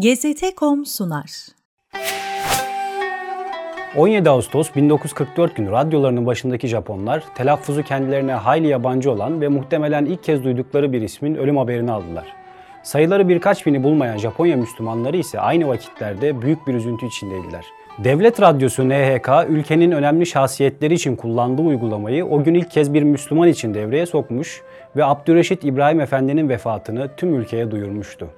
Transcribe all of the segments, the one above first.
GZT.com sunar. 17 Ağustos 1944 günü radyolarının başındaki Japonlar telaffuzu kendilerine hayli yabancı olan ve muhtemelen ilk kez duydukları bir ismin ölüm haberini aldılar. Sayıları birkaç bini bulmayan Japonya Müslümanları ise aynı vakitlerde büyük bir üzüntü içindeydiler. Devlet Radyosu NHK ülkenin önemli şahsiyetleri için kullandığı uygulamayı o gün ilk kez bir Müslüman için devreye sokmuş ve Abdüreşit İbrahim Efendi'nin vefatını tüm ülkeye duyurmuştu.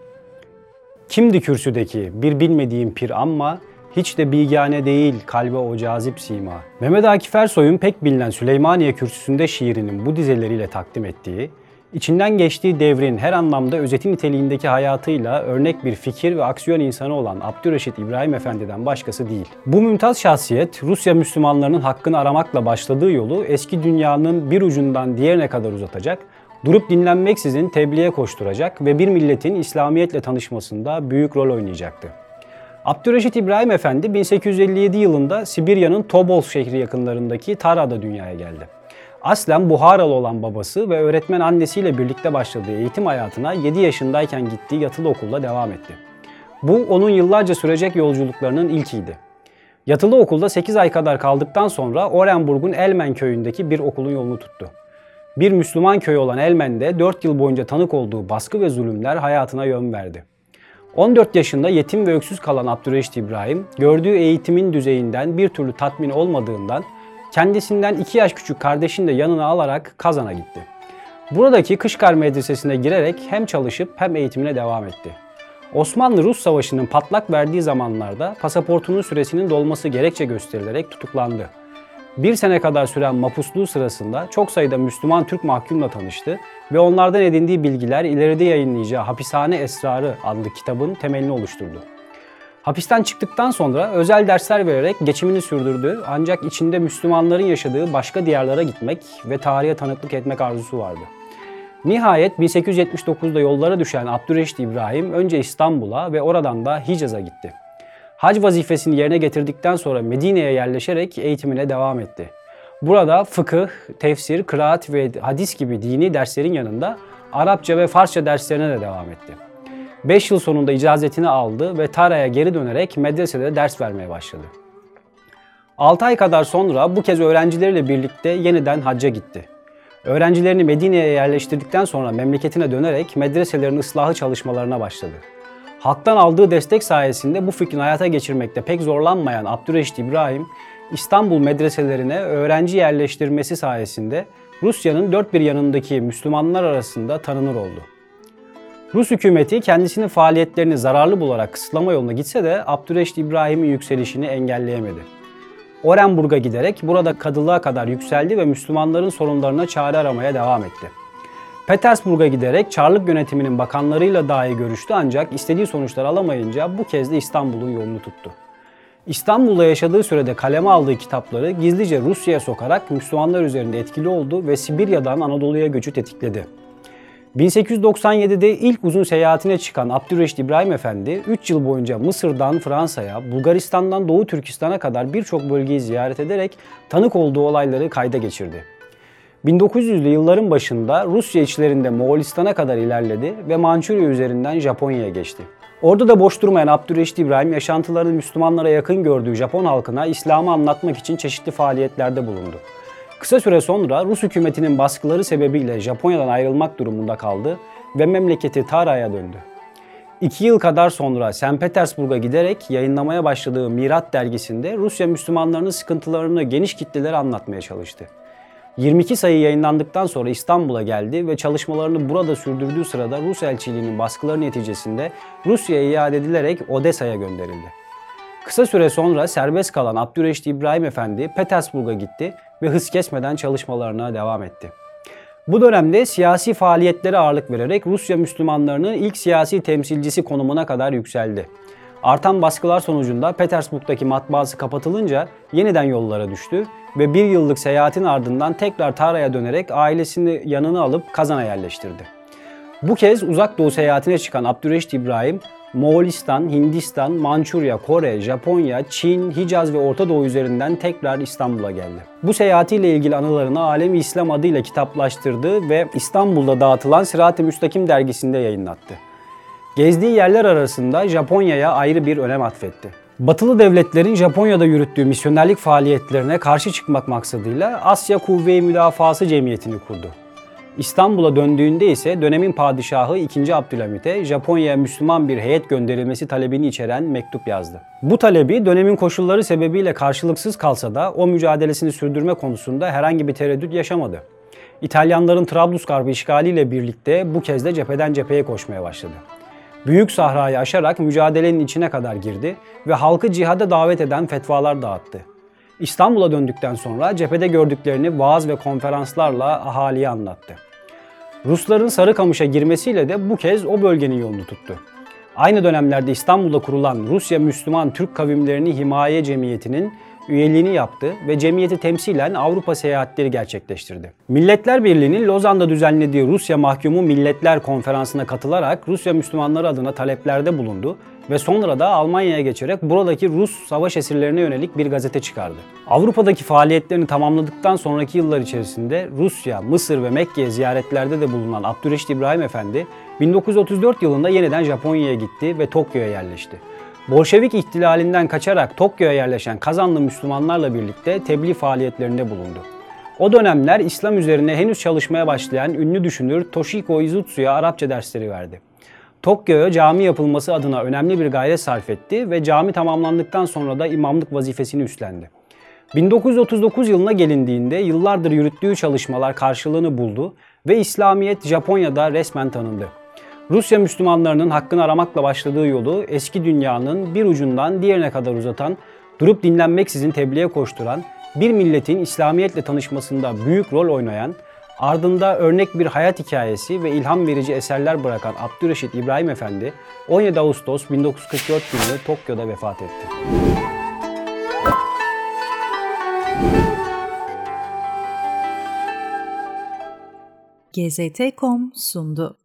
Kimdi kürsüdeki bir bilmediğim pir ama hiç de bilgane değil kalbe o cazip sima. Mehmet Akif Ersoy'un pek bilinen Süleymaniye kürsüsünde şiirinin bu dizeleriyle takdim ettiği, içinden geçtiği devrin her anlamda özeti niteliğindeki hayatıyla örnek bir fikir ve aksiyon insanı olan Abdüreşit İbrahim Efendi'den başkası değil. Bu mümtaz şahsiyet Rusya Müslümanlarının hakkını aramakla başladığı yolu eski dünyanın bir ucundan diğerine kadar uzatacak, durup dinlenmeksizin tebliğe koşturacak ve bir milletin İslamiyetle tanışmasında büyük rol oynayacaktı. Abdüreşit İbrahim Efendi 1857 yılında Sibirya'nın Tobol şehri yakınlarındaki Tara'da dünyaya geldi. Aslen Buharalı olan babası ve öğretmen annesiyle birlikte başladığı eğitim hayatına 7 yaşındayken gittiği yatılı okulda devam etti. Bu onun yıllarca sürecek yolculuklarının ilkiydi. Yatılı okulda 8 ay kadar kaldıktan sonra Orenburg'un Elmen köyündeki bir okulun yolunu tuttu. Bir Müslüman köyü olan Elmen'de 4 yıl boyunca tanık olduğu baskı ve zulümler hayatına yön verdi. 14 yaşında yetim ve öksüz kalan Abdüreşit İbrahim, gördüğü eğitimin düzeyinden bir türlü tatmin olmadığından kendisinden 2 yaş küçük kardeşini de yanına alarak Kazan'a gitti. Buradaki Kışkar Medresesi'ne girerek hem çalışıp hem eğitimine devam etti. Osmanlı-Rus Savaşı'nın patlak verdiği zamanlarda pasaportunun süresinin dolması gerekçe gösterilerek tutuklandı. Bir sene kadar süren mapusluğu sırasında çok sayıda Müslüman Türk mahkumla tanıştı ve onlardan edindiği bilgiler ileride yayınlayacağı Hapishane Esrarı adlı kitabın temelini oluşturdu. Hapisten çıktıktan sonra özel dersler vererek geçimini sürdürdü ancak içinde Müslümanların yaşadığı başka diyarlara gitmek ve tarihe tanıklık etmek arzusu vardı. Nihayet 1879'da yollara düşen Abdüreşit İbrahim önce İstanbul'a ve oradan da Hicaz'a gitti. Hac vazifesini yerine getirdikten sonra Medine'ye yerleşerek eğitimine devam etti. Burada fıkıh, tefsir, kıraat ve hadis gibi dini derslerin yanında Arapça ve Farsça derslerine de devam etti. 5 yıl sonunda icazetini aldı ve Tara'ya geri dönerek medresede ders vermeye başladı. 6 ay kadar sonra bu kez öğrencileriyle birlikte yeniden hacca gitti. Öğrencilerini Medine'ye yerleştirdikten sonra memleketine dönerek medreselerin ıslahı çalışmalarına başladı. Halktan aldığı destek sayesinde bu fikrini hayata geçirmekte pek zorlanmayan Abdüreşit İbrahim, İstanbul medreselerine öğrenci yerleştirmesi sayesinde Rusya'nın dört bir yanındaki Müslümanlar arasında tanınır oldu. Rus hükümeti kendisinin faaliyetlerini zararlı bularak kısıtlama yoluna gitse de Abdüreşit İbrahim'in yükselişini engelleyemedi. Orenburg'a giderek burada kadılığa kadar yükseldi ve Müslümanların sorunlarına çare aramaya devam etti. Petersburg'a giderek Çarlık yönetiminin bakanlarıyla dahi görüştü ancak istediği sonuçlar alamayınca bu kez de İstanbul'un yolunu tuttu. İstanbul'da yaşadığı sürede kaleme aldığı kitapları gizlice Rusya'ya sokarak Müslümanlar üzerinde etkili oldu ve Sibirya'dan Anadolu'ya göçü tetikledi. 1897'de ilk uzun seyahatine çıkan Abdüreşit İbrahim Efendi 3 yıl boyunca Mısır'dan Fransa'ya, Bulgaristan'dan Doğu Türkistan'a kadar birçok bölgeyi ziyaret ederek tanık olduğu olayları kayda geçirdi. 1900'lü yılların başında Rusya içlerinde Moğolistan'a kadar ilerledi ve Mançurya üzerinden Japonya'ya geçti. Orada da boş durmayan Abdüreşit İbrahim yaşantılarını Müslümanlara yakın gördüğü Japon halkına İslam'ı anlatmak için çeşitli faaliyetlerde bulundu. Kısa süre sonra Rus hükümetinin baskıları sebebiyle Japonya'dan ayrılmak durumunda kaldı ve memleketi Tara'ya döndü. İki yıl kadar sonra St. Petersburg'a giderek yayınlamaya başladığı Mirat dergisinde Rusya Müslümanlarının sıkıntılarını geniş kitlelere anlatmaya çalıştı. 22 sayı yayınlandıktan sonra İstanbul'a geldi ve çalışmalarını burada sürdürdüğü sırada Rus elçiliğinin baskıları neticesinde Rusya'ya iade edilerek Odessa'ya gönderildi. Kısa süre sonra serbest kalan Abdüreşit İbrahim Efendi Petersburg'a gitti ve hız kesmeden çalışmalarına devam etti. Bu dönemde siyasi faaliyetlere ağırlık vererek Rusya Müslümanlarının ilk siyasi temsilcisi konumuna kadar yükseldi. Artan baskılar sonucunda Petersburg'daki matbaası kapatılınca yeniden yollara düştü ve bir yıllık seyahatin ardından tekrar Tara'ya dönerek ailesini yanına alıp Kazan'a yerleştirdi. Bu kez uzak doğu seyahatine çıkan Abdüreşit İbrahim, Moğolistan, Hindistan, Mançurya, Kore, Japonya, Çin, Hicaz ve Orta Doğu üzerinden tekrar İstanbul'a geldi. Bu seyahatiyle ilgili anılarını Alemi İslam adıyla kitaplaştırdı ve İstanbul'da dağıtılan Sırat-ı Müstakim dergisinde yayınlattı. Gezdiği yerler arasında Japonya'ya ayrı bir önem atfetti. Batılı devletlerin Japonya'da yürüttüğü misyonerlik faaliyetlerine karşı çıkmak maksadıyla Asya Kuvve-i Müdafası Cemiyeti'ni kurdu. İstanbul'a döndüğünde ise dönemin padişahı 2. Abdülhamit'e Japonya'ya Müslüman bir heyet gönderilmesi talebini içeren mektup yazdı. Bu talebi dönemin koşulları sebebiyle karşılıksız kalsa da o mücadelesini sürdürme konusunda herhangi bir tereddüt yaşamadı. İtalyanların Trablusgarp'ı işgaliyle birlikte bu kez de cepheden cepheye koşmaya başladı. Büyük sahrayı aşarak mücadelenin içine kadar girdi ve halkı cihada davet eden fetvalar dağıttı. İstanbul'a döndükten sonra cephede gördüklerini vaaz ve konferanslarla ahaliye anlattı. Rusların Sarıkamış'a girmesiyle de bu kez o bölgenin yolunu tuttu. Aynı dönemlerde İstanbul'da kurulan Rusya Müslüman Türk Kavimlerini Himaye Cemiyeti'nin üyeliğini yaptı ve cemiyeti temsilen Avrupa seyahatleri gerçekleştirdi. Milletler Birliği'nin Lozan'da düzenlediği Rusya Mahkumu Milletler Konferansı'na katılarak Rusya Müslümanları adına taleplerde bulundu ve sonra da Almanya'ya geçerek buradaki Rus savaş esirlerine yönelik bir gazete çıkardı. Avrupa'daki faaliyetlerini tamamladıktan sonraki yıllar içerisinde Rusya, Mısır ve Mekke'ye ziyaretlerde de bulunan Abdüreşit İbrahim Efendi 1934 yılında yeniden Japonya'ya gitti ve Tokyo'ya yerleşti. Bolşevik ihtilalinden kaçarak Tokyo'ya yerleşen Kazanlı Müslümanlarla birlikte tebliğ faaliyetlerinde bulundu. O dönemler İslam üzerine henüz çalışmaya başlayan ünlü düşünür Toshiko Izutsu'ya Arapça dersleri verdi. Tokyo'ya cami yapılması adına önemli bir gayret sarf etti ve cami tamamlandıktan sonra da imamlık vazifesini üstlendi. 1939 yılına gelindiğinde yıllardır yürüttüğü çalışmalar karşılığını buldu ve İslamiyet Japonya'da resmen tanındı. Rusya Müslümanlarının hakkını aramakla başladığı yolu eski dünyanın bir ucundan diğerine kadar uzatan, durup dinlenmeksizin tebliğe koşturan, bir milletin İslamiyetle tanışmasında büyük rol oynayan, ardında örnek bir hayat hikayesi ve ilham verici eserler bırakan Abdüreşit İbrahim Efendi 17 Ağustos 1944 günü Tokyo'da vefat etti. GZT.com sundu.